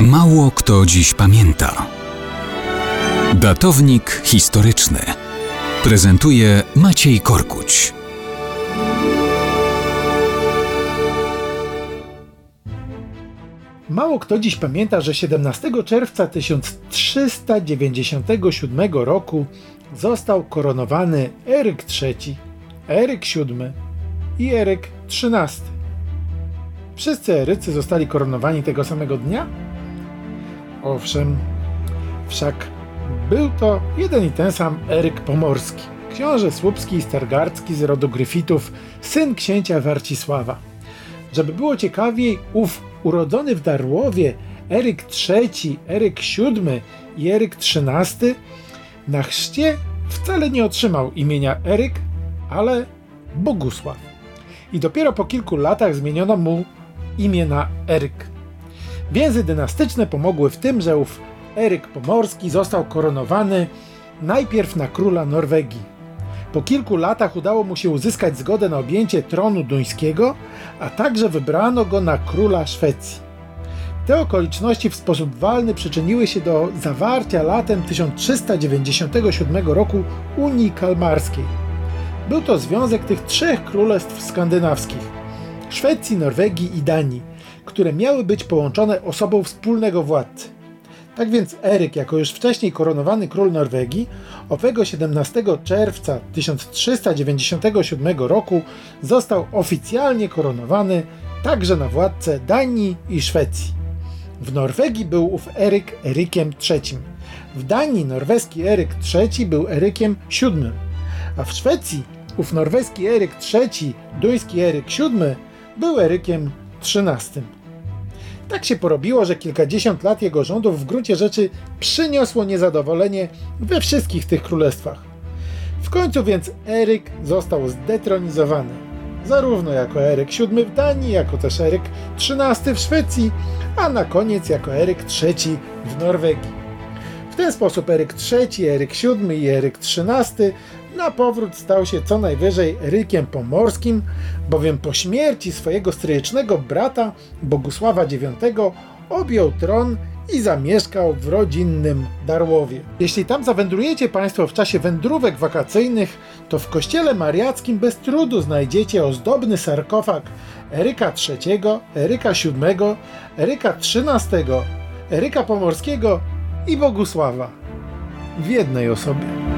Mało kto dziś pamięta. Datownik historyczny prezentuje Maciej Korkuć. Mało kto dziś pamięta, że 17 czerwca 1397 roku został koronowany Eryk III, Eryk VII i Eryk XIII. Wszyscy Erycy zostali koronowani tego samego dnia? Owszem, wszak był to jeden i ten sam Eryk Pomorski, książę słupski i stargardzki z rodu Gryfitów, syn księcia Warcisława. Żeby było ciekawiej, ów urodzony w Darłowie Eryk III, Eryk VII i Eryk XIII na chrzcie wcale nie otrzymał imienia Eryk, ale Bogusław. I dopiero po kilku latach zmieniono mu imię na Eryk. Więzy dynastyczne pomogły w tym, że ów Eryk Pomorski został koronowany najpierw na króla Norwegii. Po kilku latach udało mu się uzyskać zgodę na objęcie tronu duńskiego, a także wybrano go na króla Szwecji. Te okoliczności w sposób walny przyczyniły się do zawarcia latem 1397 roku Unii Kalmarskiej. Był to związek tych trzech królestw skandynawskich Szwecji, Norwegii i Danii, które miały być połączone osobą wspólnego władcy. Tak więc Eryk, jako już wcześniej koronowany król Norwegii, owego 17 czerwca 1397 roku został oficjalnie koronowany także na władcę Danii i Szwecji. W Norwegii był ów Eryk Erykiem III. W Danii norweski Eryk III był Erykiem VII, a w Szwecji ów norweski Eryk III, duński Eryk VII był Erykiem XIII. Tak się porobiło, że kilkadziesiąt lat jego rządów w gruncie rzeczy przyniosło niezadowolenie we wszystkich tych królestwach. W końcu więc Eryk został zdetronizowany. Zarówno jako Eryk VII w Danii, jako też Eryk XIII w Szwecji, a na koniec jako Eryk III w Norwegii. W ten sposób Eryk III, Eryk VII i Eryk XIII na powrót stał się co najwyżej Rykiem Pomorskim, bowiem po śmierci swojego stryjecznego brata Bogusława IX objął tron i zamieszkał w rodzinnym Darłowie. Jeśli tam zawędrujecie Państwo w czasie wędrówek wakacyjnych, to w kościele mariackim bez trudu znajdziecie ozdobny sarkofag Eryka III, Eryka VII, Eryka XIII, Eryka Pomorskiego i Bogusława w jednej osobie.